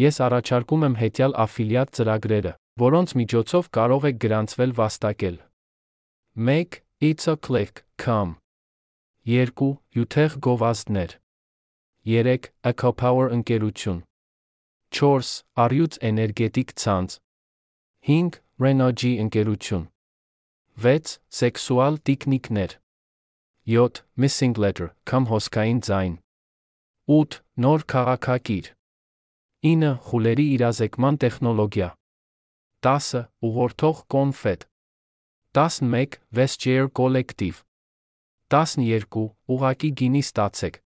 Ես առաջարկում եմ հետյալ աֆիլիատ ծրագրերը, որոնց միջոցով կարող եք գրանցվել վաստակել։ 1. It's a click.com 2. Յութեղ գովազդներ 3. Ecopower ընկերություն 4. Առյուծ էներգետիկ ցանց 5. Renogy ընկերություն 6. Սեքսուալ տիկնիկներ 7. Missing letter, կամ հոսքային ձայն 8. Նոր քաղաքակիր 9. Խուլերի իրազեկման տեխնոլոգիա 10. Ուղղորդող կոնֆետ 11. Vestiaire Collective 12. Ուղակի գինի ստացեք